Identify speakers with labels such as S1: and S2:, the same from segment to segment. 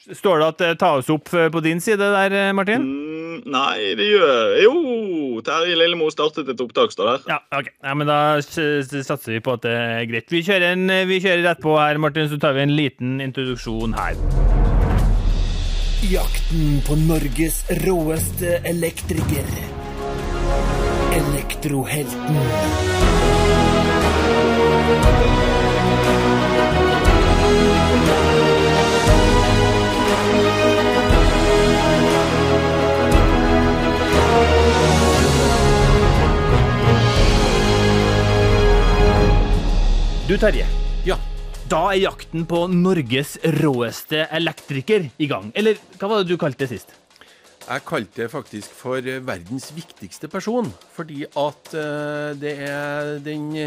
S1: Står det at det tas opp på din side der, Martin?
S2: Mm, nei, det gjør Jo, Terje Lillemo startet et opptak, står der.
S1: Ja, ok. Ja, men da satser vi på at det er greit. Vi kjører, en, vi kjører rett på her, Martin, så tar vi en liten introduksjon her.
S3: Jakten på Norges råeste elektriker. Elektrohelten.
S1: Du, Terje.
S4: Ja.
S1: Da er jakten på Norges råeste elektriker i gang. Eller hva var det du kalte det sist?
S4: Jeg kalte det faktisk for verdens viktigste person. Fordi at uh, det er den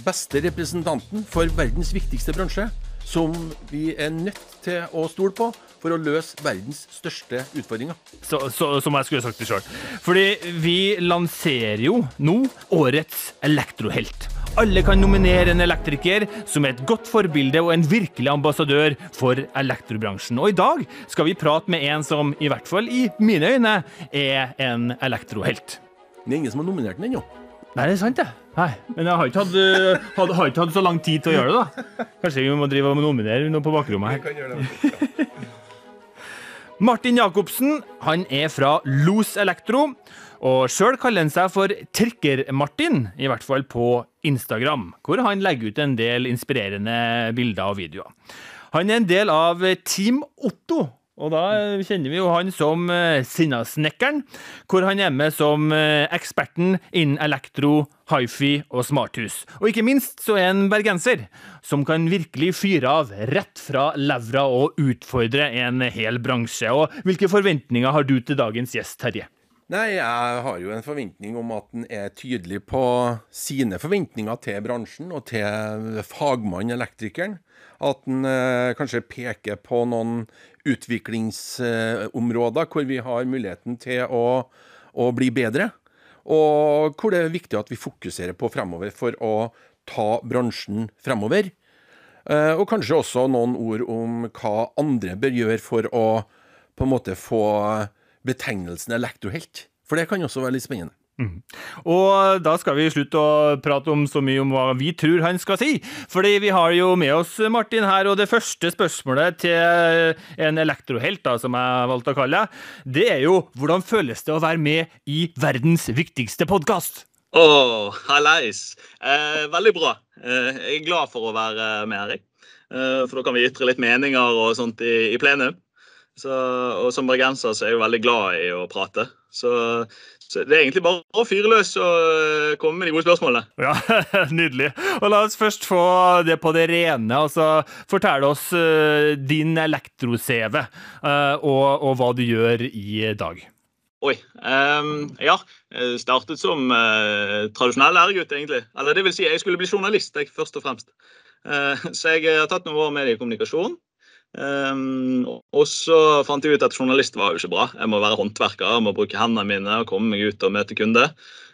S4: beste representanten for verdens viktigste bransje som vi er nødt til å stole på for å løse verdens største utfordringer.
S1: Så, så, som jeg skulle sagt det sjøl. Fordi vi lanserer jo nå årets elektrohelt. Alle kan nominere en elektriker som er et godt forbilde og en virkelig ambassadør for elektrobransjen. Og i dag skal vi prate med en som, i hvert fall i mine øyne, er en elektrohelt.
S4: Det er ingen som har nominert den ennå.
S1: Nei, det er sant, det. Nei, Men jeg har ikke, hatt, uh, had, har ikke hatt så lang tid til å gjøre det, da. Kanskje vi må drive og nominere noe på bakrommet her. Martin Jacobsen han er fra Los Elektro. Og sjøl kaller han seg for Trikker-Martin, i hvert fall på Instagram, hvor han legger ut en del inspirerende bilder og videoer. Han er en del av Team Otto, og da kjenner vi jo han som uh, Sinnasnekkeren, hvor han er med som uh, eksperten innen elektro, hifi og smarthus. Og ikke minst så er han bergenser, som kan virkelig fyre av rett fra levra og utfordre en hel bransje. Og hvilke forventninger har du til dagens gjest, Terje?
S4: Nei, jeg har jo en forventning om at han er tydelig på sine forventninger til bransjen og til fagmannen, elektrikeren. At han eh, kanskje peker på noen utviklingsområder hvor vi har muligheten til å, å, bli bedre. Og hvor det er viktig at vi fokuserer på fremover for å ta bransjen fremover. Eh, og kanskje også noen ord om hva andre bør gjøre for å på en måte få betegnelsen elektrohelt. For det kan også være litt spennende.
S1: Mm. Og da skal vi slutte å prate om så mye om hva vi tror han skal si. Fordi vi har jo med oss Martin her, og det første spørsmålet til en elektrohelt, da, som jeg valgte å kalle det, er jo hvordan føles det å være med i verdens viktigste podkast?
S2: Å, oh, hallais. Eh, veldig bra. Eh, jeg er glad for å være med, Erik. Eh, for da kan vi ytre litt meninger og sånt i, i plenum. Så, og som bergenser så er jeg jo veldig glad i å prate. Så, så det er egentlig bare å fyre løs og eh, komme med de gode spørsmålene.
S1: Ja, Nydelig. Og La oss først få det på det rene. altså Fortell oss uh, din elektro-CV uh, og, og, hva du gjør i dag.
S2: Oi. Um, ja. Startet som uh, tradisjonell lærergutt, egentlig. Eller det vil si, jeg skulle bli journalist, jeg, først og fremst. så jeg har tatt noen år med i kommunikasjon. Um, og så fant jeg ut at journalist var jo ikke bra. Jeg må være håndverker, jeg må bruke hendene mine og komme meg ut og møte kunder.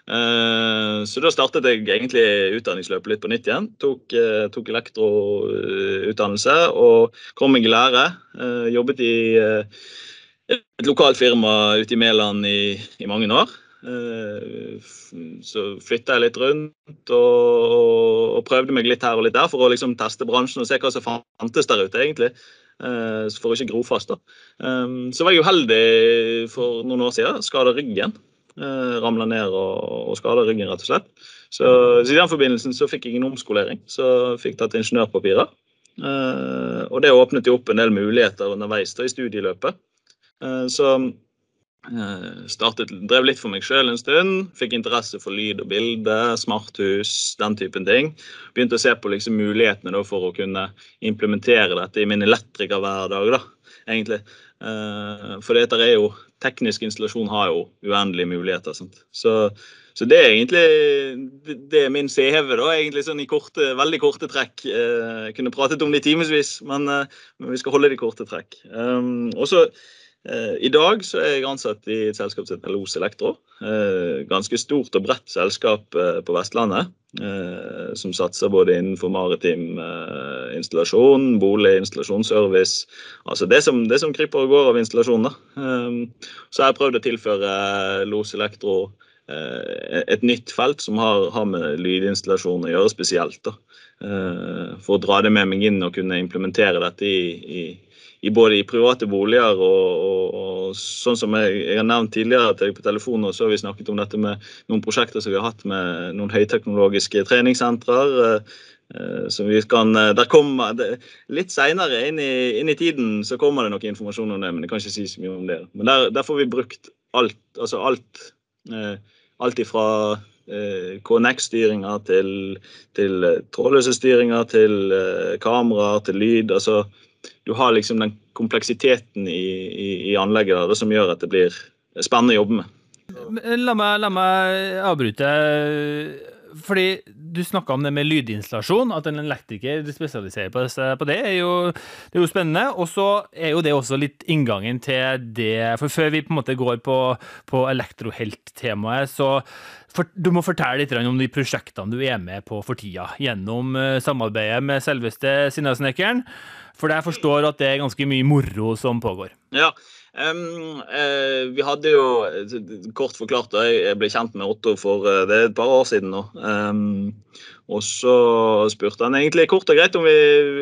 S2: Uh, så da startet jeg egentlig utdanningsløpet litt på nytt igjen. Tok, uh, tok elektroutdannelse og kom meg i lære. Uh, jobbet i et lokalt firma ute i Mæland i, i mange år. Så flytta jeg litt rundt og, og, prøvde meg litt her og litt der for å liksom teste bransjen og se hva som fantes der ute. egentlig. Eh, for å ikke gro fast. da. Ehm, så var jeg uheldig for noen år siden. Skada ryggen. Eh, Ramla ned og, og skada ryggen, rett og slett. Så, så, I den forbindelsen så fikk jeg en omskolering. Så fikk tatt ingeniørpapirer. Eh, og det åpnet jo opp en del muligheter underveis da, i studieløpet. Så startet, drev litt for meg sjøl en stund. Fikk interesse for lyd og bilde, smarthus, den typen ting. Begynte å se på liksom mulighetene for å kunne implementere dette i min elektrikerhverdag. da, egentlig. Eh, for dette er jo, teknisk installasjon har jo uendelige muligheter. Så, så det er egentlig det er min CV, da, egentlig sånn i korte, veldig korte trekk. Jeg eh, kunne pratet om det i timevis, men, men, vi skal holde det i korte trekk. Og så Eh, I dag så er jeg ansatt i et selskap som heter Los Elektro. Eh, ganske stort og bredt selskap eh, på Vestlandet. Som satser både innenfor maritim installasjon, bolig, installasjonsservice. Altså det som, det som kryper og går av installasjoner. Så jeg har prøvd å tilføre Los Elektro et nytt felt som har, har med lydinstallasjon å gjøre spesielt. Da. For å dra det med meg inn og kunne implementere dette i, i i både i private boliger og, og, og sånn som jeg, jeg, har nevnt tidligere til på telefonen, så har vi snakket om dette med noen prosjekter som vi har hatt med noen høyteknologiske treningssentre. Eh, som vi eh, Litt seinere inn, inn, i tiden så kommer det noe informasjon om det, men jeg kan ikke si så mye om det. Men der, der får vi brukt alt. altså alt, eh, alt ifra KNX-styringer til, til trådløse styringer, til kameraer, til lyd. altså du har liksom den kompleksiteten i, i, i anlegget der, som gjør at det blir spennende å jobbe med.
S1: La meg, la meg avbryte. Fordi du snakka om det med lydinstallasjon, at en elektriker spesialiserer på, det, er jo, det er jo spennende. Og så er jo det også litt inngangen til det For før vi på en måte går på, på elektrohelt-temaet, så for, du må fortelle litt om de prosjektene du er med på for tida, gjennom uh, samarbeidet med selveste Sinnasnekkeren. For jeg forstår at det er ganske mye moro som pågår.
S2: Ja, um, uh, vi hadde jo, kort forklart, jeg ble kjent med Otto for uh, det er et par år siden nå. Um, og så spurte han egentlig kort og greit om vi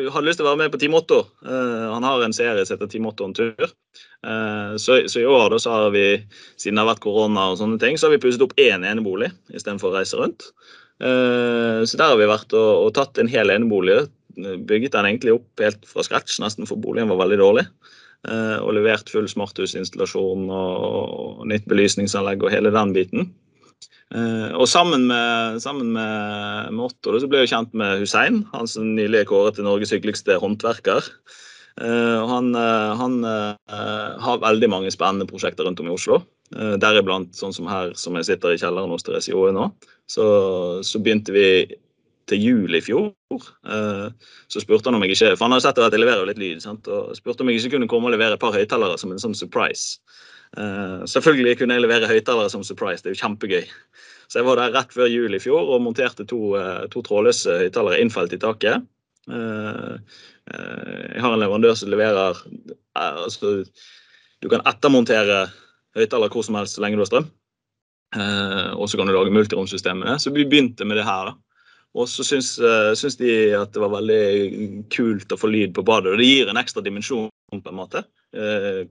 S2: hadde lyst til å være med på Team Otto. Uh, han har en serie som heter Team Otto en tur. Så, så, i år da, så har vi, siden det har vært korona og sånne ting, så har vi pusset opp én enebolig istedenfor å reise rundt. Så der har vi vært og, og tatt en hel enebolig bygget den egentlig opp helt fra scratch, nesten for boligen var veldig dårlig. Eh, og levert full smarthusinstallasjon og, nytt belysningsanlegg og hele den biten. Eh, og sammen med, sammen med, Otto så ble jeg kjent med Hussein, han som nylig er kåret til Norges hyggeligste håndverker. Uh, han, han har veldig mange spennende prosjekter rundt om i Oslo. Deriblant sånn som her som jeg sitter i kjelleren hos Therese Joe nå. Så, så, begynte vi til jul i fjor. Eh, så spurte han om jeg ikke For han hadde sett at jeg leverer litt lyd. Sant? og spurte om jeg ikke kunne komme og levere et par høyttalere som en sånn surprise. Uh, selvfølgelig kunne jeg levere høyttalere som surprise, det er jo kjempegøy. Så jeg var der rett før jul i fjor og monterte to, uh, to trådløse høyttalere innfelt i taket. Jeg har en leverandør som leverer altså, Du kan ettermontere høyttalere hvor som helst så lenge du har strøm. og så kan du lage multiromsystemene. Så vi begynte med det her. da. Og så syns, uh, syns, de at det var veldig kult å få lyd på badet. Og det gir en ekstra dimensjon, på en måte. Uh,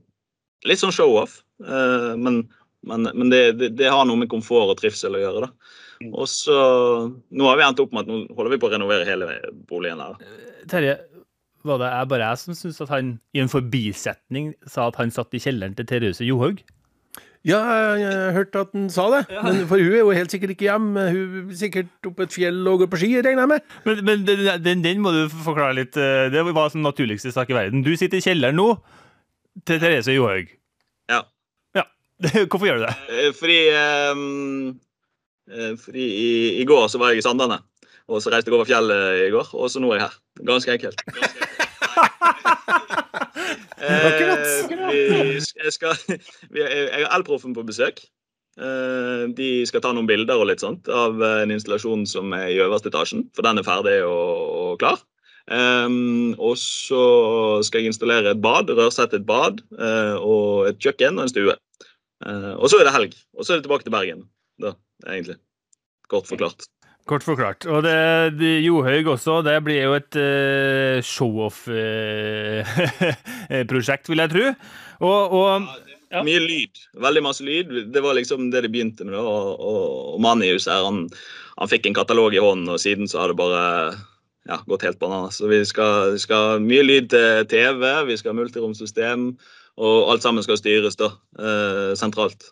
S2: litt sånn show-off, uh, men, men, men det, det, det, har noe med komfort og trivsel å gjøre. da. Mm. Og så, Nå har vi endt opp med at nå holder vi på å renovere hele boligen. her.
S1: Terje, var det jeg bare jeg som syntes at han i en forbisetning sa at han satt i kjelleren til Therese Johaug?
S4: Ja, jeg har hørt at han sa det. Ja. Men for hun er jo helt sikkert ikke hjemme. Hun er sikkert oppe et fjell og går på ski, regner jeg med.
S1: Men, men den, den, må du forklare litt. Eh, det var den naturligste sak i verden. Du sitter i kjelleren nå til Therese Johaug.
S2: Ja.
S1: ja. Hvorfor gjør du det?
S2: Eh, fordi, um, fordi i, i, går så var jeg i Sandane. Og så reiste jeg over fjellet i går, og så nå er jeg her. Ganske enkelt. Ganske enkelt. Eh, jeg, skal, jeg har Elproffen på besøk. Eh, de skal ta noen bilder og litt sånt av en installasjon som er i øverste etasjen, for den er ferdig og, og klar. Um, og så skal jeg installere et bad, rørsette et bad, og et kjøkken og en stue. Og så er det helg. Og så er det tilbake til Bergen. Da, egentlig. Kort forklart.
S1: Kort forklart. Og det, det Johaug også, det blir jo et uh, show-off-prosjekt, uh, vil jeg tro. Og, og
S2: ja. Mye lyd. Veldig masse lyd. Det var liksom det de begynte med. Og, og, og Manius her, han, han, fikk en katalog i hånden, og siden så har det bare ja, gått helt bananas. Så vi skal, skal mye lyd til TV, vi skal ha multiromsystem, og alt sammen skal styres da, uh, sentralt.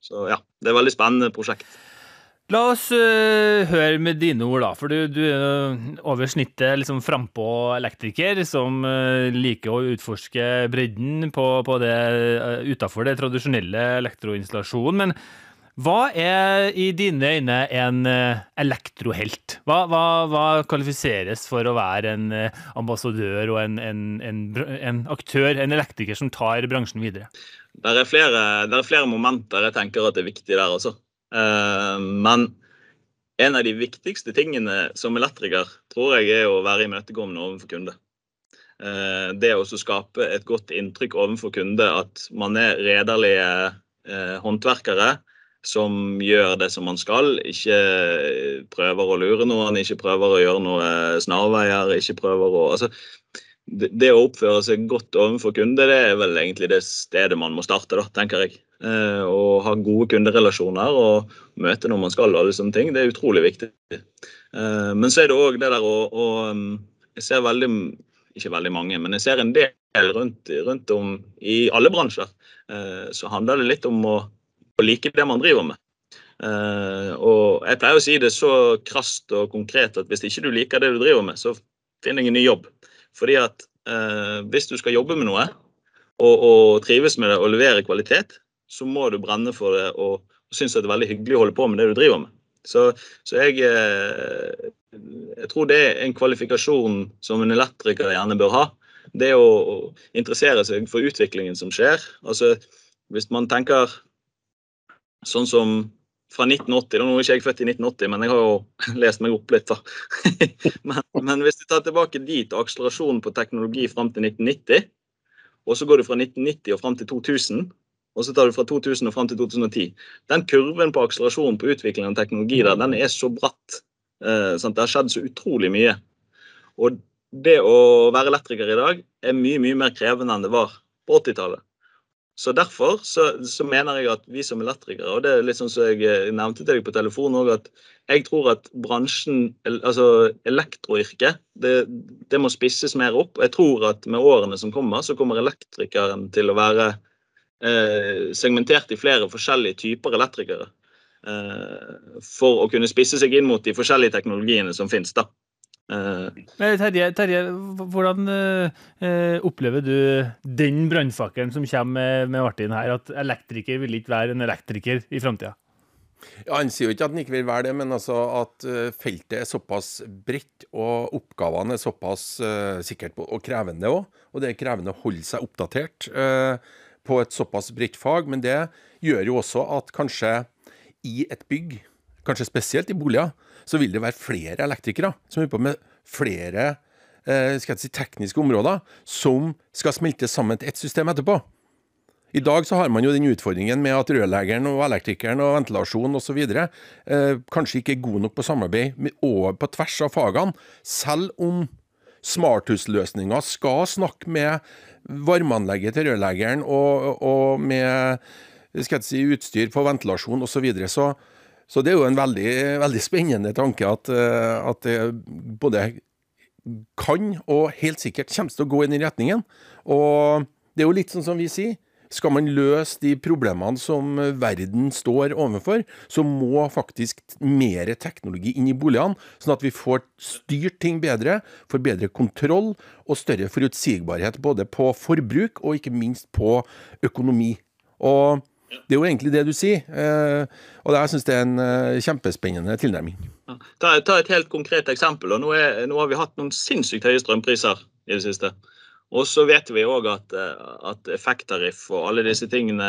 S2: så ja, det er et veldig spennende prosjekt.
S1: La oss uh, høre med dine ord, da. For du, du er over snittet liksom frampå elektriker som uh, liker å utforske bredden på, på det uh, utafor det tradisjonelle elektroinstallasjonen. Men Hva er i dine øyne en eh, elektrohelt? Hva, hva, hva kvalifiseres for å være en eh, ambassadør og en, en, en, en, aktør, en elektriker som tar bransjen videre?
S2: Det er, flere, er flere momenter jeg tenker at er viktig der, altså. Men en av de viktigste tingene som elektriker tror jeg er å være imøtekommende overfor kunde. Det å skape et godt inntrykk overfor kunde, at man er redelige håndverkere som gjør det som man skal. Ikke prøver å lure noen, ikke prøver å gjøre noe snarveier. ikke prøver å, altså, det, det, å oppføre seg godt overfor kunde, det er vel egentlig det stedet man må starte, da, tenker jeg. Eh, å ha gode kunderelasjoner og møte når man skal, og alle sånne ting, det er utrolig viktig. Eh, men så er det òg det der å, å, um, Jeg ser veldig ikke veldig mange, men jeg ser en del rundt, rundt om i alle bransjer. Eh, så handler det litt om å å like det man driver med. Og jeg pleier å si det så krast og konkret at hvis ikke du liker det du driver med, så finn deg en ny jobb. Fordi at hvis du skal jobbe med noe og, og, trives med det og levere kvalitet, så må du brenne for det og, og synes det er veldig hyggelig å holde på med det du driver med. Så, så jeg, uh, jeg tror det er en kvalifikasjon som en elektriker gjerne bør ha. Det å interessere seg for utviklingen som skjer. Altså, hvis man tenker Sånn som fra 1980. Nå er ikke jeg født i 1980, men jeg har jo lest meg opp litt. da. men, men, hvis du tar tilbake dit, akselerasjonen på teknologi fram til 1990, og så går du fra 1990 og fram til 2000, og så tar du fra 2000 og fram til 2010. Den kurven på akselerasjonen på utvikling av teknologi der, den er så bratt. Eh, det har skjedd så utrolig mye. Og det å være elektriker i dag er mye, mye mer krevende enn det var på 80-tallet. Så Derfor så, så, mener jeg at vi som elektrikere, og det er litt sånn som jeg eh, nevnte til deg på telefonen òg, at jeg tror at bransjen, altså elektroyrket, det, det, må spisses mer opp. Jeg tror at med årene som kommer, så kommer elektrikeren til å være segmentert i flere forskjellige typer elektrikere. Eh, for å kunne spisse seg inn mot de forskjellige teknologiene som finnes. da.
S1: Men Terje, Terje, hvordan opplever du den brannfakkelen som kommer med, med Martin her, at elektriker vil ikke være en elektriker i framtida?
S4: Ja, Han sier jo ikke at han ikke vil være det, men altså at feltet er såpass bredt og oppgavene er såpass uh, sikkert og krevende òg. Og det er krevende å holde seg oppdatert uh, på et såpass bredt fag. Men det gjør jo også at kanskje i et bygg, kanskje spesielt i boliger, så vil det være flere elektrikere som på med flere eh, skal jeg si, tekniske områder som skal smeltes sammen til ett system etterpå. I dag så har man jo den utfordringen med at rørleggeren og elektrikeren og ventilasjon osv. Eh, kanskje ikke er god nok på samarbeid med, over på tvers av fagene, selv om smarthusløsninger skal snakke med varmeanlegget til rørleggeren og, og med si, utstyr på ventilasjon osv. Så, videre. så så det er jo en veldig, veldig spennende tanke at, eh, at, det både kan og helt sikkert kommer til å gå inn i retningen. Og det er jo litt sånn som vi sier. Skal man løse de problemene som verden står overfor, så må faktisk mer teknologi inn i boligene, sånn at vi får styrt ting bedre, får bedre kontroll og større forutsigbarhet både på forbruk og ikke minst på økonomi. Og det er jo egentlig det du sier, eh, og jeg syns det er en eh, kjempespennende tilnærming.
S2: Ta, ta, et helt konkret eksempel. Nå, er, nå, har vi hatt noen sinnssykt høye strømpriser i det siste. Og så vet vi òg at, eh, at effekttariff og alle disse tingene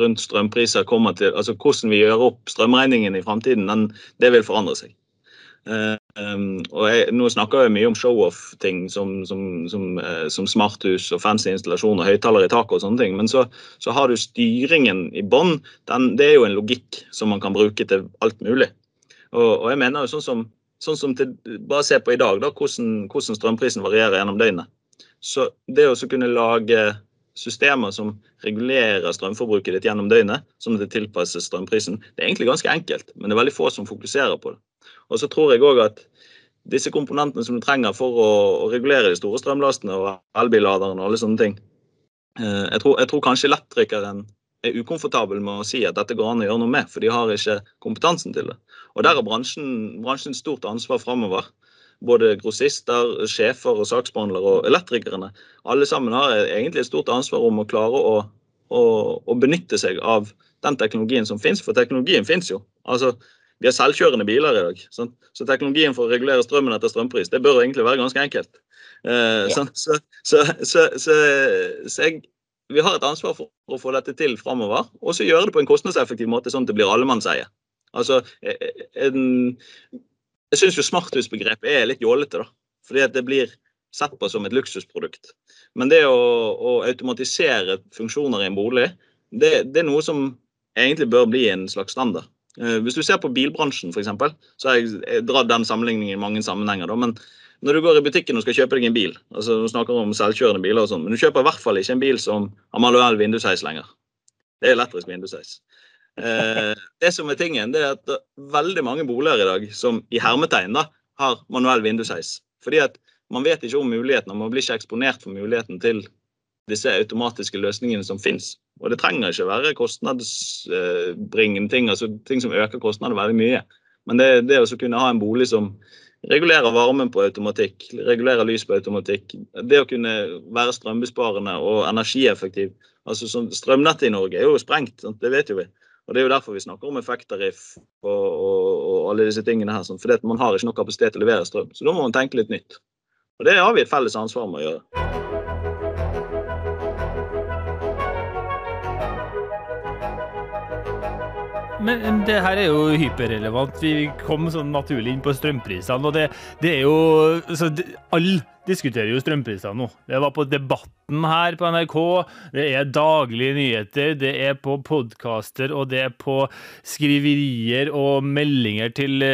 S2: rundt strømpriser kommer til Altså hvordan vi gjør opp strømregningen i framtiden, det vil forandre seg. Um, og jeg, Nå snakker jeg mye om show-off-ting som, som, som, uh, som, smarthus og fancy installasjoner, høyttalere i taket og sånne ting. Men så, så har du styringen i bånn. Det er jo en logikk som man kan bruke til alt mulig. Og, og jeg mener jo sånn som, sånn til, Bare se på i dag, da, hvordan, hvordan strømprisen varierer gjennom døgnet. Så det å kunne lage systemer som regulerer strømforbruket ditt gjennom døgnet, sånn at det tilpasses strømprisen, det er egentlig ganske enkelt. Men det er veldig få som fokuserer på det. Og så tror jeg òg at disse komponentene som du trenger for å, regulere de store strømlastene og elbilladeren og alle sånne ting eh, jeg tror, jeg tror, kanskje elektrikeren er ukomfortabel med å si at dette går an å gjøre noe med, for de har ikke kompetansen til det. Og der har bransjen, bransjen stort ansvar framover. Både grossister, sjefer og saksbehandlere og elektrikerne. Alle sammen har egentlig et stort ansvar om å klare å, å, å benytte seg av den teknologien som fins, for teknologien fins jo. Altså, vi har selvkjørende biler i dag. Sant? Så teknologien for å regulere strømmen etter strømpris det bør egentlig være ganske enkelt. Eh, ja. så, så, så, så, jeg, vi har et ansvar for å få dette til framover, og så gjøre det på en kostnadseffektiv måte, sånn at det blir allemannseie. Altså, en, jeg syns jo smarthusbegrepet er litt jålete, da. Fordi at det blir sett på som et luksusprodukt. Men det å, å automatisere funksjoner i en bolig, det, det, er noe som egentlig bør bli en slags standard. Eh, hvis du ser på bilbransjen, f.eks., så har jeg dratt den sammenligningen i mange sammenhenger. Da, men når du går i butikken og skal kjøpe deg en bil, altså du snakker om selvkjørende biler og sånn, men du kjøper i hvert fall ikke en bil som har manuell vindusheis lenger. Det er elektrisk vindusheis. Eh, det som er tingen, det er at veldig mange boliger i dag som i hermetegn da, har manuell vindusheis. Fordi at man vet ikke om mulighetene, man blir ikke eksponert for muligheten til disse automatiske løsningene som finnes. Og det trenger ikke være kostnadsbringende ting, altså ting som øker kostnadene veldig mye. Men det, det å kunne ha en bolig som regulerer varmen på automatikk, regulerer lys på automatikk, det å kunne være strømbesparende og energieffektiv altså Strømnettet i Norge er jo sprengt, det vet jo vi. Og Det er jo derfor vi snakker om effekttariff og, og, og, alle disse tingene her. Sånn, fordi man har ikke nok kapasitet til å levere strøm. Så da må man tenke litt nytt. Og det har vi et felles ansvar med å gjøre.
S1: Men det her er jo hyperrelevant. Vi kom sånn naturlig inn på strømprisene. Og det, det er jo altså, Alle diskuterer jo strømpriser nå. Det var på Debatten her på NRK. Det er daglige nyheter. Det er på podkaster, og det er på skriverier og meldinger til,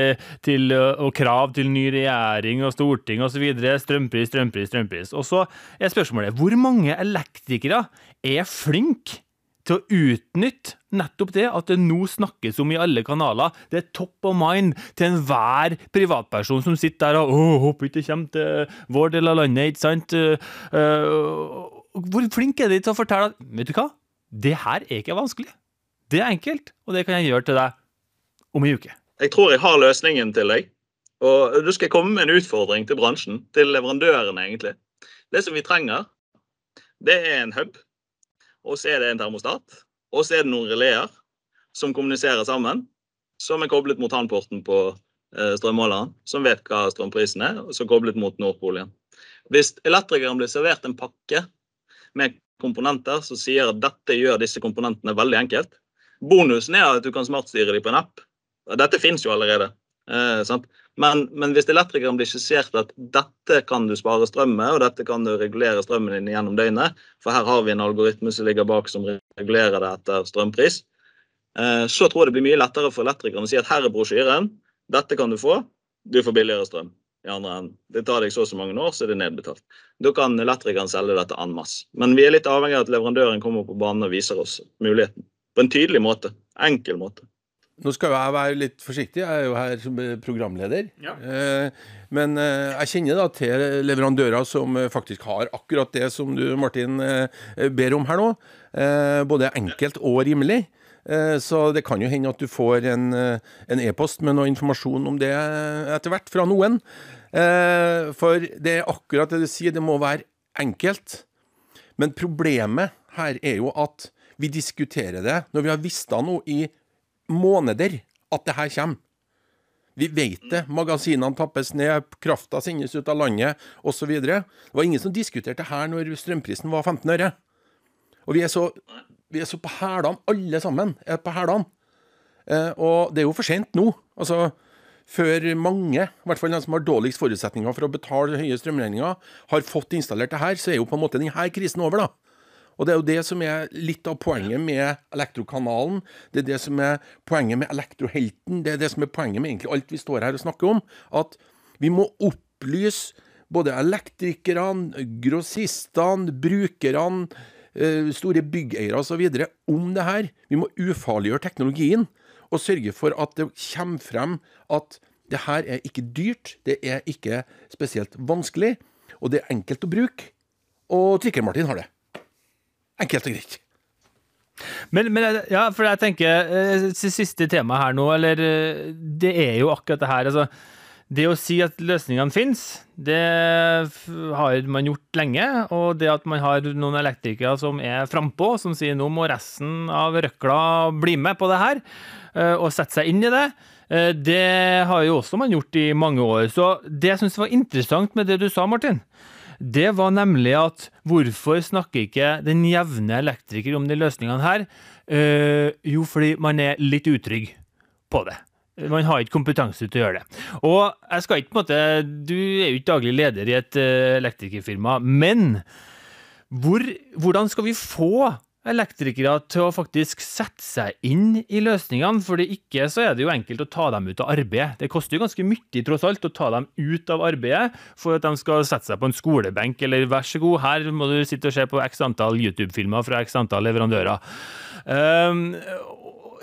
S1: til, og krav til ny regjering og storting osv. Strømpris, strømpris, strømpris. Og så er spørsmålet hvor mange elektrikere er flinke til å utnytte nettopp det at det nå snakkes om i alle kanaler. Det er top of mind til enhver privatperson som sitter der og Å, håper ikke det kommer til vår del av landet, ikke sant? Uh, hvor flink er de til å fortelle at Vet du hva? Det her er ikke vanskelig. Det er enkelt, og det kan jeg gjøre til deg om en uke.
S2: Jeg tror jeg har løsningen til deg. Og du skal komme med en utfordring til bransjen, til leverandørene, egentlig. Det som vi trenger, det er en hub og så er det en termostat, og så er det noen releer som kommuniserer sammen, som er koblet mot handporten på eh, strømmåleren, som vet hva strømprisen er, og så koblet mot Nordpolen. Hvis elektrikeren blir servert en pakke med komponenter som sier at dette gjør disse komponentene veldig enkelt Bonusen er at du kan smartstyre dem på en app. Dette fins jo allerede. Eh, men, men, hvis elektrikeren blir skissert at dette kan du spare strøm med, og dette kan du regulere strømmen din gjennom døgnet, for her har vi en algoritme som ligger bak som regulerer det etter strømpris, eh, så tror jeg det blir mye lettere for elektrikeren å si at her er brosjyren, dette kan du få, du får billigere strøm. i andre enden. Det tar deg så og så mange år, så er det nedbetalt. Da kan elektrikeren selge dette en masse. Men vi er litt avhengig av at leverandøren kommer på banen og viser oss muligheten. På en tydelig måte. Enkel måte.
S4: Nå skal jeg være litt forsiktig, jeg er jo her som programleder. Ja. Eh, men eh, jeg kjenner da til leverandører som eh, faktisk har akkurat det som du, Martin, ber om her nå. Både enkelt og rimelig. Så det kan jo hende at du får en e-post e med noe informasjon om det etter hvert fra noen. For det er akkurat det du sier, det må være enkelt. Men problemet her er jo at vi diskuterer det når vi har visst det nå i måneder at det her kommer. Vi vet det. Magasinene tappes ned, krafta sendes ut av landet osv. Det var ingen som diskuterte her når strømprisen var 15 øre. Og vi er så, vi er så på hælene, alle sammen er på hælene. Eh, og det er jo for sent nå. Altså, før mange, i hvert fall de som har dårligst forutsetninger for å betale høye strømregninger, har fått installert det her, så er jo på en måte denne krisen over, da. Og det er jo det som er litt av poenget med Elektrokanalen. Det er det som er poenget med Elektrohelten. Det er det som er poenget med egentlig alt vi står her og snakker om. At vi må opplyse både elektrikerne, grossistene, brukerne, eh, store byggeiere osv. om det her. Vi må ufarliggjøre teknologien og sørge for at det kommer frem at det her er ikke dyrt, det er ikke spesielt vanskelig, og det er enkelt å bruke. Og Trikker-Martin har det. Enkelt og greit.
S1: Men, men, ja, for jeg tenker eh, Siste tema her nå, eller eh, Det er jo akkurat det her. altså det å si at løsningene finnes, det har man gjort lenge. Og det at man har noen elektrikere som er frampå, som sier nå må resten av røkla bli med på det her, eh, og sette seg inn i det, det har jo også man gjort i mange år. Så det jeg syns var interessant med det du sa, Martin, det var nemlig at hvorfor snakker ikke den jevne elektriker om de løsningene her? Jo, fordi man er litt utrygg på det. Man har ikke kompetanse til å gjøre det. Og jeg skal ikke på en måte Du er jo ikke daglig leder i et uh, elektrikerfirma, men hvor, hvordan skal vi få elektrikere til å faktisk sette seg inn i løsningene? For ikke så er det jo enkelt å ta dem ut av arbeid. Det koster jo ganske mye tross alt å ta dem ut av arbeidet for at de skal sette seg på en skolebenk, eller vær så god, her må du sitte og se på x antall YouTube-filmer fra x antall leverandører. Um,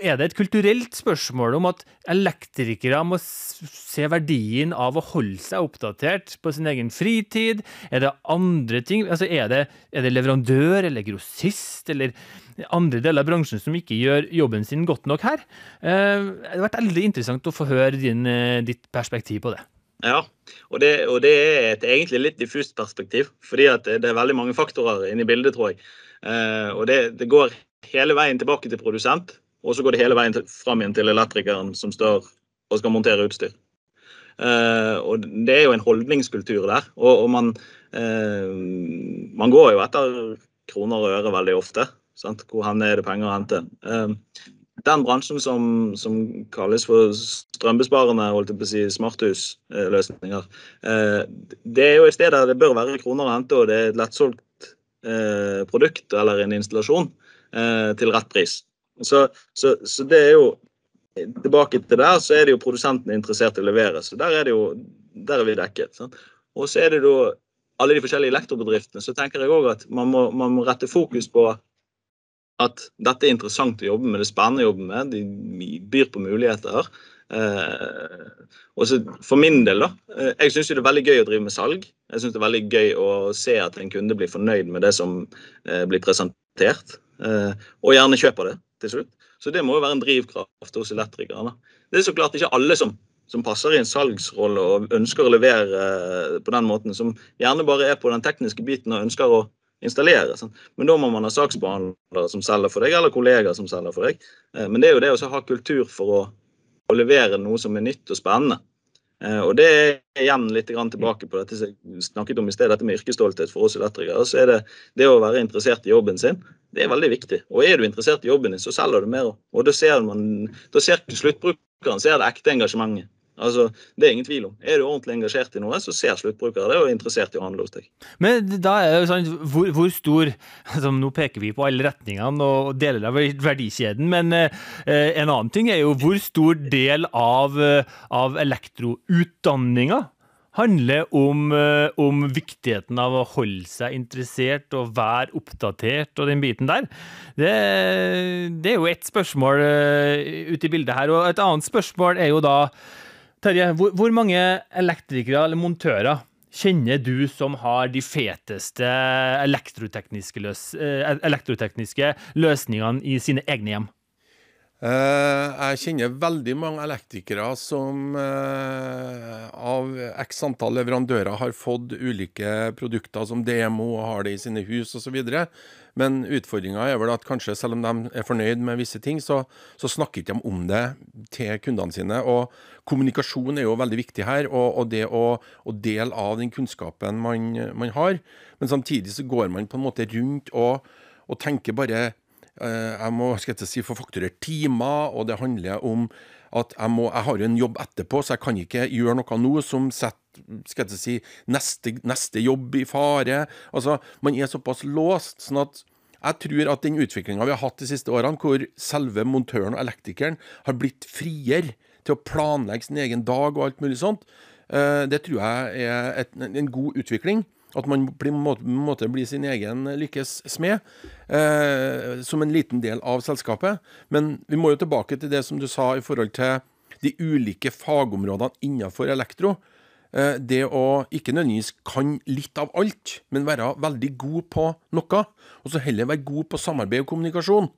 S1: er det et kulturelt spørsmål om at elektrikere må se verdien av å holde seg oppdatert på sin egen fritid? Er det andre ting? Altså, er, det, er det leverandør eller grossist eller andre deler av bransjen som ikke gjør jobben sin godt nok her? Eh, det har vært veldig interessant å få høre din, eh, ditt perspektiv på det.
S2: Ja, og det, og det, er et egentlig litt diffust perspektiv. Fordi det, det er veldig mange faktorer inne i bildet, tror jeg. Eh, og det, det, går hele veien tilbake til produsent. Og så går det hele veien fram igjen til elektrikeren som står og skal montere utstyr. Uh, og Det er jo en holdningskultur der. Og, og man, uh, man, går jo etter kroner og øre veldig ofte. Sant? Hvor hen er det penger å hente? Uh, den bransjen som, som, kalles for strømbesparende holdt jeg på å si, smarthusløsninger, det er jo et sted der det bør være kroner å hente, og det er et lettsolgt produkt eller en installasjon til rett pris. Så, så, så, det er jo Tilbake til der, så er det jo produsentene interessert i å levere. Så der er, det jo, der er vi dekket. Sant? Og så er det da alle de forskjellige elektrobedriftene. Så tenker jeg òg at man må, man må, rette fokus på at dette er interessant å jobbe med, det er spennende å jobbe med, de byr på muligheter. Eh, og så For min del, da. Eh, jeg syns det er veldig gøy å drive med salg. Jeg syns det er veldig gøy å se at en kunde blir fornøyd med det som eh, blir presentert. Eh, og gjerne kjøper det til slutt. Så det må jo være en drivkraft hos elektrikerne. Det er så klart ikke alle som, som, passer i en salgsrolle og ønsker å levere eh, på den måten, som gjerne bare er på den tekniske biten og ønsker å installere. Sånn. Men da må man ha saksbehandlere som selger for deg, eller kollegaer som selger for deg. Eh, men det er jo det å ha kultur for å, å levere noe som er nytt og spennende. Eh, og Det er igjen litt tilbake på dette som jeg snakket om i sted, dette med yrkesstolthet for oss elektrikere. så er det det å være interessert i jobben sin, det er veldig viktig. Og er du interessert i jobben din, så selger du mer. Og da ser, man, da ser sluttbrukeren ser det ekte engasjementet. Altså, Det er ingen tvil om. Er du ordentlig engasjert i noe, så ser sluttbrukere det og er interessert i å handle hos deg.
S1: Men da er det jo sånn, hvor, hvor stor altså, Nå peker vi på alle retningene og deler av verdikjeden, men eh, en annen ting er jo hvor stor del av, eh, av elektroutdanninga handler om, eh, om, viktigheten av å holde seg interessert og være oppdatert og den biten der. Det, det er jo ett spørsmål uh, ute i bildet her. Og et annet spørsmål er jo da Terje, hvor, hvor, mange elektrikere eller montører kjenner du som har de feteste elektrotekniske, løs, eh, elektrotekniske løsningene i sine egne hjem?
S4: Uh, jeg kjenner veldig mange elektrikere som uh, av x antall leverandører har fått ulike produkter som demo og har det i sine hus osv. Men utfordringa er vel at kanskje selv om de er fornøyd med visse ting, så, så snakker ikke de om det til kundene sine. Og kommunikasjon er jo veldig viktig her, og, og det å, å, dele av den kunnskapen man, man, har. Men samtidig så går man på en måte rundt og, og tenker bare Eh, jeg må skal jeg si, få fakturert timer, og det handler om at jeg, må, jeg har jo en jobb etterpå, så jeg kan ikke gjøre noe nå som setter skal jeg si, neste, neste jobb i fare. Altså, Man er såpass låst. sånn at jeg tror at den utviklinga vi har hatt de siste årene, hvor selve montøren og elektrikeren har blitt friere til å planlegge sin egen dag og alt mulig sånt, eh, det tror jeg er et, en god utvikling. At man på en måte blir sin egen lykkes smed, eh, som en liten del av selskapet. Men vi må jo tilbake til det som du sa i forhold til de ulike fagområdene innenfor elektro. Eh, det å ikke nødvendigvis kan litt av alt, men være veldig god på noe. Og så heller være god på samarbeid og kommunikasjon.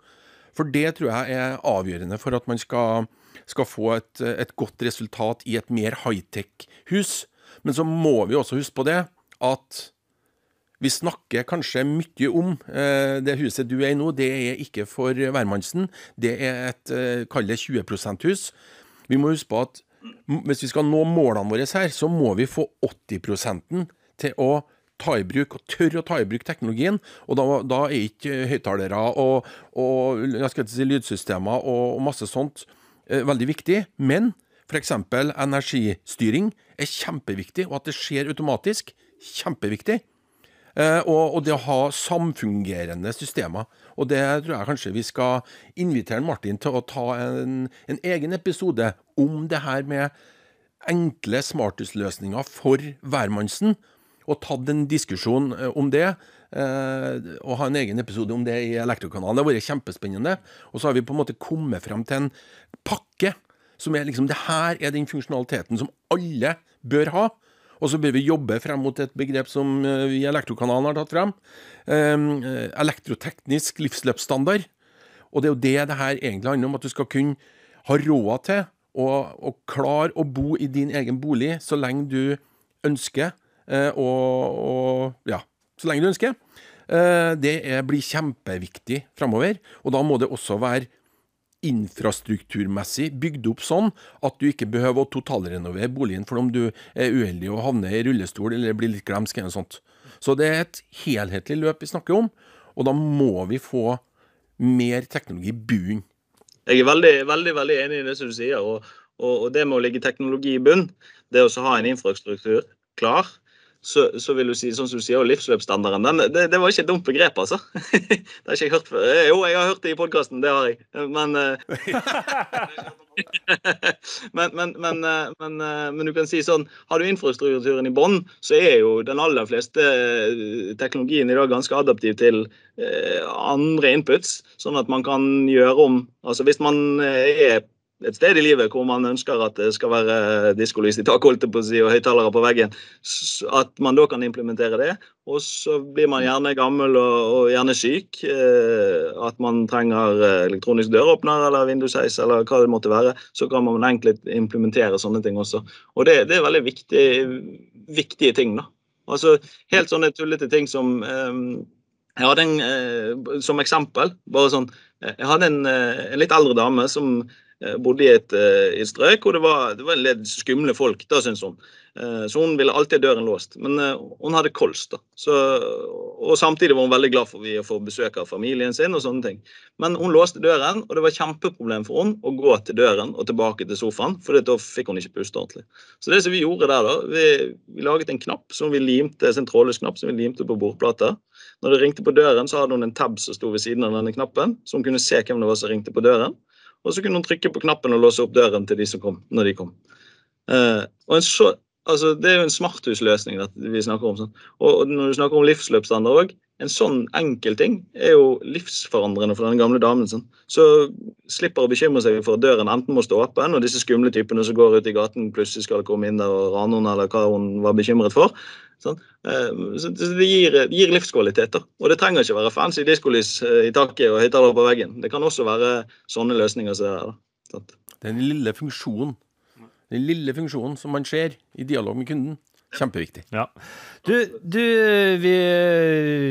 S4: For det tror jeg er avgjørende for at man skal, skal få et, et godt resultat i et mer high-tech-hus. Men så må vi også huske på det at vi snakker kanskje mye om eh, det huset du er i nå. Det er ikke for hvermannsen. Det er et eh, kall det 20 %-hus. Vi må huske på at hvis vi skal nå målene våre her, så må vi få 80 til å ta i bruk, og tørre å ta i bruk teknologien. Og da, da er ikke høyttalere og, og si lydsystemer og, og masse sånt eh, veldig viktig. Men f.eks. energistyring er kjempeviktig, og at det skjer automatisk, kjempeviktig. Eh, og, og, det å ha samfungerende systemer. Og det tror jeg kanskje vi skal invitere Martin til å ta en, en egen episode om det her med enkle smartusløsninger for hvermannsen. Og tatt en diskusjon eh, om det. Eh, og ha en egen episode om det i Elektrokanalen. Det har vært kjempespennende. Og så har vi på en måte kommet frem til en pakke som er liksom Det her er den funksjonaliteten som alle bør ha. Og så bør vi jobbe frem mot et begrep som eh, vi i Elektrokanalen har tatt frem. Ehm, eh, elektroteknisk livsløpsstandard. Og det er jo det det her egentlig handler om, at du skal kunne ha råd til og, og klare å bo i din egen bolig så lenge du ønsker. Eh, og, og ja, så lenge du ønsker. Det er, blir kjempeviktig framover. Og da må det også være infrastrukturmessig bygd opp sånn at du ikke behøver å totalrenovere boligen for om du er uheldig og havner i rullestol eller blir litt glemsk eller noe sånt. Så det er et helhetlig løp vi snakker om, og da må vi få mer teknologi i bunnen.
S2: Jeg er veldig, veldig, veldig enig i det som du sier. Og, og, og det med å ligge teknologi i bunn, det å ha en infrastruktur klar, så, så, vil du si, sånn som du sier, livsløpsstandarden, den, det, det, var ikke et dumt begrep, altså. det har ikke jeg hørt før. Jo, jeg har hørt det i podkasten, det har jeg. Men, eh, men, men, men, eh, eh, men, du kan si sånn, har du infrastrukturen i bånn, så er jo den aller fleste teknologien i dag ganske adaptiv til andre inputs, sånn at man kan gjøre om Altså hvis man er et sted i livet hvor man ønsker at det skal være diskolys i taket si, og høyttalere på veggen, at man da kan implementere det. Og så blir man gjerne gammel og, og gjerne syk. Eh, at man trenger eh, elektronisk døråpner eller vindusheis eller hva det måtte være. Så kan man enkelt implementere sånne ting også. Og det, det er veldig viktig, viktige ting. da. Altså Helt sånne tullete ting som eh, jeg hadde en, eh, Som eksempel, bare sånn Jeg hadde en, eh, en litt eldre dame som Eh, bodde i et, eh, et strøk hvor det var, det var en del skumle folk, da, syns hun. Eh, så hun ville alltid ha døren låst. Men hun hadde kols, da. Så, og samtidig var hun veldig glad for å få besøk av familien sin og sånne ting. Men hun låste døren, og det var kjempeproblem for hun å gå til døren og tilbake til sofaen, for da fikk hun ikke puste ordentlig. Så det som vi gjorde der, da, vi, vi laget en knapp som vi limte, en trådløs knapp som vi limte på bordplata. Når det ringte på døren, så hadde hun en tab som sto ved siden av denne knappen, så hun kunne se hvem det var som ringte på døren. Og så kunne hun trykke på knappen og låse opp døren til de som kom, når de kom. Eh, og så, altså, Det er jo en smarthusløsning vi snakker om. Sånn. Og, når du snakker om livsløpsstandard òg, en sånn enkel ting er jo livsforandrende for den gamle damen. sin. Så slipper å bekymre seg for at døren enten må stå åpen, og disse skumle typene som går ut i gaten plutselig skal komme inn der og rane henne, eller hva hun var bekymret for. Sånn. Så det gir, gir livskvaliteter. Og det trenger ikke være fancy diskolys eh, i taket og høyttaler på veggen. Det kan også være sånne løsninger som det er.
S4: Sånn. Den lille funksjonen den lille funksjonen som man ser i dialog med kunden. Kjempeviktig.
S1: Ja. Du, du, vi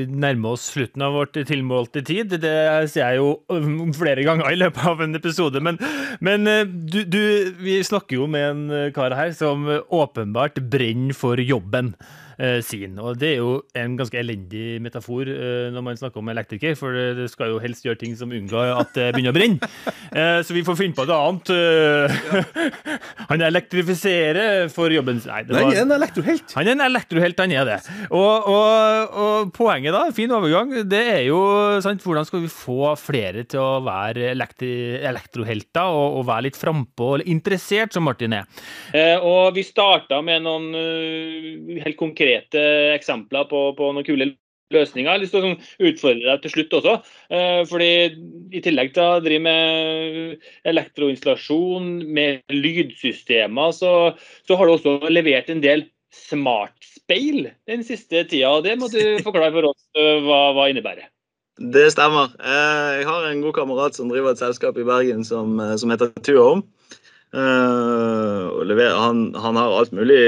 S1: nærmer oss slutten av vårt tilmålte tid. Det sier jeg jo flere ganger i løpet av en episode. Men, men eh, du, du, vi snakker jo med en kar her som åpenbart brenner for jobben eh, sin. Og det er jo en ganske elendig metafor eh, når man snakker om elektriker, for det skal jo helst gjøre ting som unngår at det begynner å brenne. Eh, så vi får finne på noe annet. Eh, han elektrifiserer for jobben
S4: Nei, var, han er en elektrohelt.
S1: Han er en elektrohelt, han er det. Og, og, og poenget, da, fin overgang, det er jo sant, hvordan skal vi få flere til å være elektri, elektrohelter og, og, være litt frampå og interessert, som Martin er.
S5: Eh, og vi starta med noen uh, helt konkrete konkrete eksempler på, på noen kule løsninger. Jeg har lyst til å sånn utfordre deg til slutt også. Eh, fordi I tillegg til å drive med elektroinstallasjon, med lydsystemer, så, så har du også levert en del smartspeil den siste tida. og Det må du forklare for oss eh, hva, hva innebærer.
S2: Det stemmer. Eh, Jeg har en god kamerat som driver et selskap i Bergen som, som heter Tuom. Han, han har alt mulig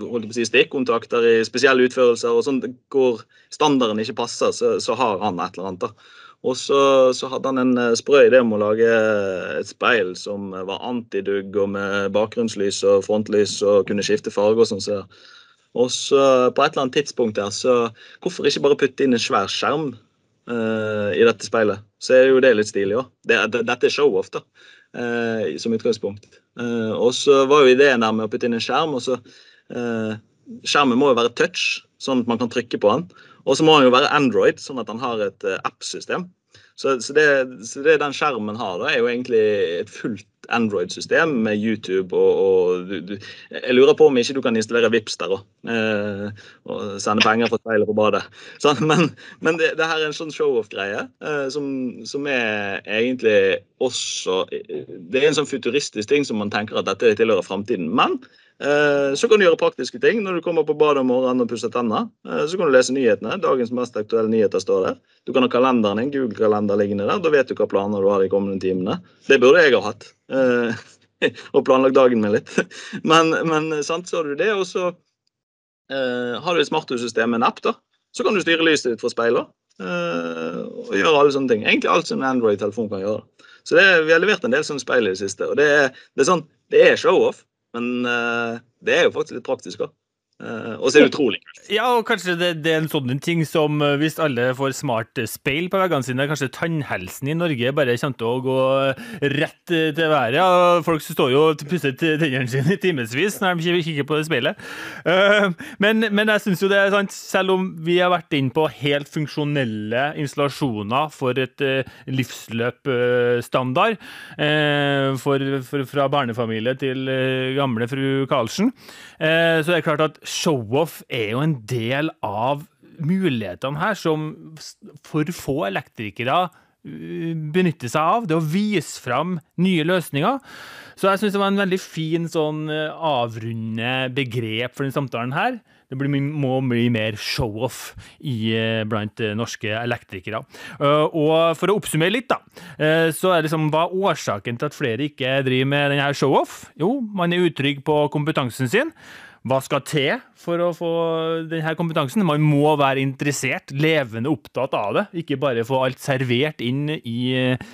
S2: holdt på å si, stikkontakter i spesielle utførelser. og sånn Hvor standarden ikke passer, så, så har han et eller annet. da. Og så, så hadde han en eh, sprø idé om å lage et speil som var antidugg og med bakgrunnslys og frontlys og kunne skifte farge og sånn. Så. Og så på et eller annet tidspunkt der, så hvorfor ikke bare putte inn en svær skjerm uh, i dette speilet? Så er jo det litt stilig òg. Det, det, dette er show-off, da, eh, som utgangspunkt. Eh, og så var jo ideen der med å putte inn en skjerm, og så eh, Skjermen må jo være touch, sånn at man kan trykke på den. Og så må den jo være Android, sånn at den har et eh, app-system. Så, så, det, så det den skjermen har, da, er jo egentlig et fullt Android-system med YouTube og, og du, du, Jeg lurer på om ikke du kan installere Vipps der òg. Eh, og sende penger fra speilet på badet. Sånn, men, men det, det, her er en sånn show-off-greie eh, som, som, er egentlig også Det er en sånn futuristisk ting som man tenker at dette tilhører framtiden. Men Eh, så kan du gjøre praktiske ting når du kommer på badet om morgenen og pusser tenner. Eh, så kan du lese nyhetene. Dagens mest aktuelle nyheter står der. Du kan ha kalenderen din, Google-kalender liggende der. Da vet du hva planer du har de kommende timene. Det burde jeg ha hatt. Eh, og planlagt dagen min litt. Men, men sant, så har du det. Og så har du et smarthussystem med en app. da. Så kan du styre lyset ditt fra speilet. Og gjøre alle sånne ting. Egentlig alt som en Android-telefon kan gjøre. Så det, vi har levert en del sånne speil i det siste. Og det er, det er, sånn, det er show-off. Men uh, det er jo faktisk litt praktisk òg. Uh, og er det utrolig kult.
S1: Ja, og kanskje det, det, er en sånn ting som uh, hvis alle får smart speil på veggene sine, kanskje tannhelsen i Norge bare kommer til å gå rett til været. Ja, folk står jo og pusser tennene sine i timevis når de kikker på speilet. Men, men, jeg syns jo det er sant, selv om vi har vært inn på helt funksjonelle installasjoner for et livsløpstandard, for, for, fra barnefamilie til gamle fru Karlsen, så er det klart at show-off er jo en del av mulighetene her som for få elektrikere benytte benytter seg av. Det å vise fram nye løsninger. Så jeg syns det var en veldig fin sånn uh, avrunde begrep for den samtalen her. Det blir, må bli mer show-off uh, blant norske elektrikere. Og for å oppsummere litt, da, så er liksom hva årsaken til at flere ikke driver med denne show-off? Jo, man er utrygg på kompetansen sin. Hva skal til for å få denne kompetansen? Man må være interessert, levende opptatt av det. Ikke bare få alt servert inn i, uh,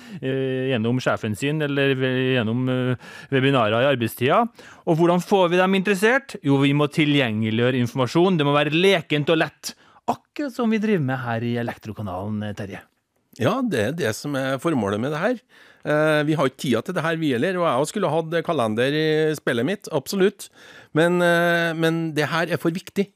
S1: gjennom sjefen sin eller gjennom uh, webinarer i arbeidstida. Og hvordan får vi dem interessert? Jo, vi må tilgjengeliggjøre informasjon. Det må være lekent og lett. Akkurat som vi driver med her i Elektrokanalen, Terje.
S4: Ja, det er det som er formålet med det her. Eh, vi har ikke tida til det her, vi heller. Og jeg skulle hatt kalender i spillet mitt, absolutt. Men, eh, men det her er for viktig.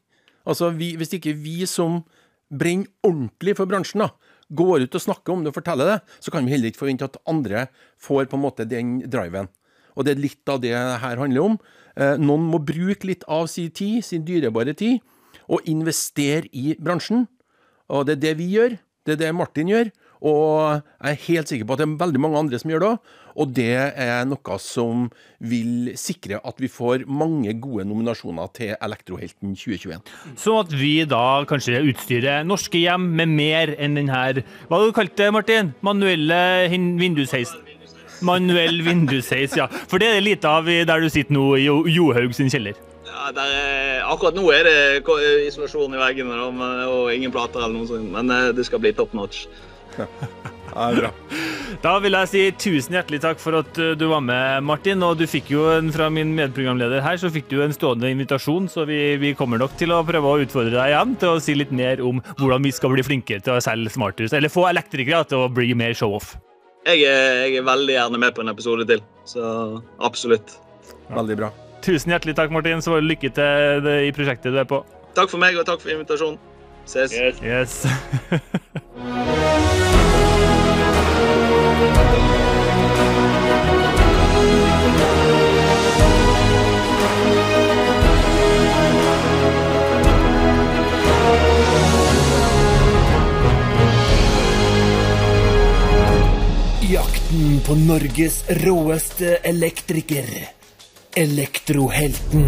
S4: Altså, vi, Hvis ikke vi som brenner ordentlig for bransjen, da, går ut og snakker om det og forteller det, så kan vi heller ikke forvente at andre får på en måte den driven. Og det er litt av det her handler om. Eh, noen må bruke litt av sin tid, sin dyrebare tid, og investere i bransjen. Og det er det vi gjør. Det er det Martin gjør. Og jeg er helt sikker på at det er veldig mange andre som gjør det òg. Og det er noe som vil sikre at vi får mange gode nominasjoner til Elektrohelten 2021.
S1: Sånn at vi da kanskje utstyrer norske hjem med mer enn den her Hva du kalt det, Martin? Manuelle vindusheis? Manuell vindusheis, ja. For det er det lite av der du sitter nå, i Johaug sin kjeller.
S2: Ja, er, akkurat nå er det isolasjon i veggene og ingen plater eller noe sånt, men eh, det skal bli top notch.
S4: Ja, bra.
S1: Da vil jeg si tusen hjertelig takk for at uh, du var med, Martin. Og du fikk jo en, fra min medprogramleder her, så fikk du en stående invitasjon, så vi, vi, kommer nok til å prøve å utfordre deg igjen til å si litt mer om hvordan vi skal bli flinkere til å selge smarthus, eller få elektrikere til å bli mer show-off.
S2: Jeg, jeg, er veldig gjerne med på en episode til, så absolutt.
S4: Veldig bra.
S1: Tusen hjertelig takk, Martin. Så lykke til i prosjektet du er på.
S2: Takk for meg, og takk for invitasjonen. Ses.
S1: Yes. yes.
S3: Jakten på Norges råeste elektriker. Elektrohelten.